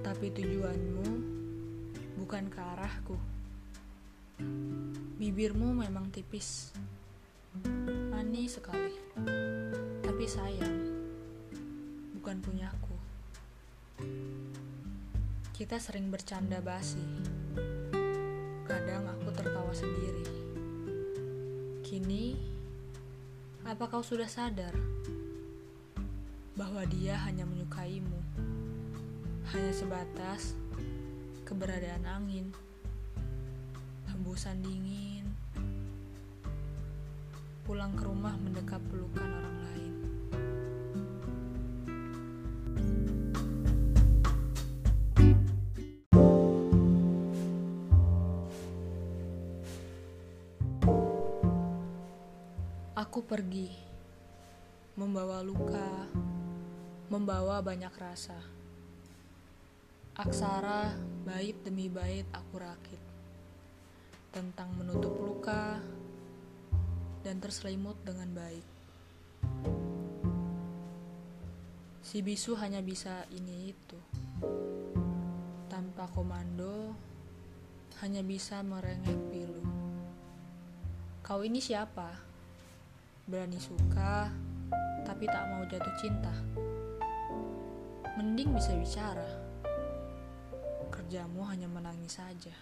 Tapi tujuanmu bukan ke arahku. Bibirmu memang tipis, manis sekali, tapi sayang, bukan punyaku. Kita sering bercanda basi, kadang aku tertawa sendiri. Kini, apa kau sudah sadar bahwa dia hanya menyukaimu? Hanya sebatas keberadaan angin, hembusan dingin, pulang ke rumah mendekap pelukan orang lain. Aku pergi, membawa luka, membawa banyak rasa. Aksara bait demi bait aku rakit tentang menutup luka dan terselimut dengan baik. Si bisu hanya bisa ini itu. Tanpa komando, hanya bisa merengek pilu. Kau ini siapa? Berani suka, tapi tak mau jatuh cinta. Mending bisa bicara. Kerjamu hanya menangis saja.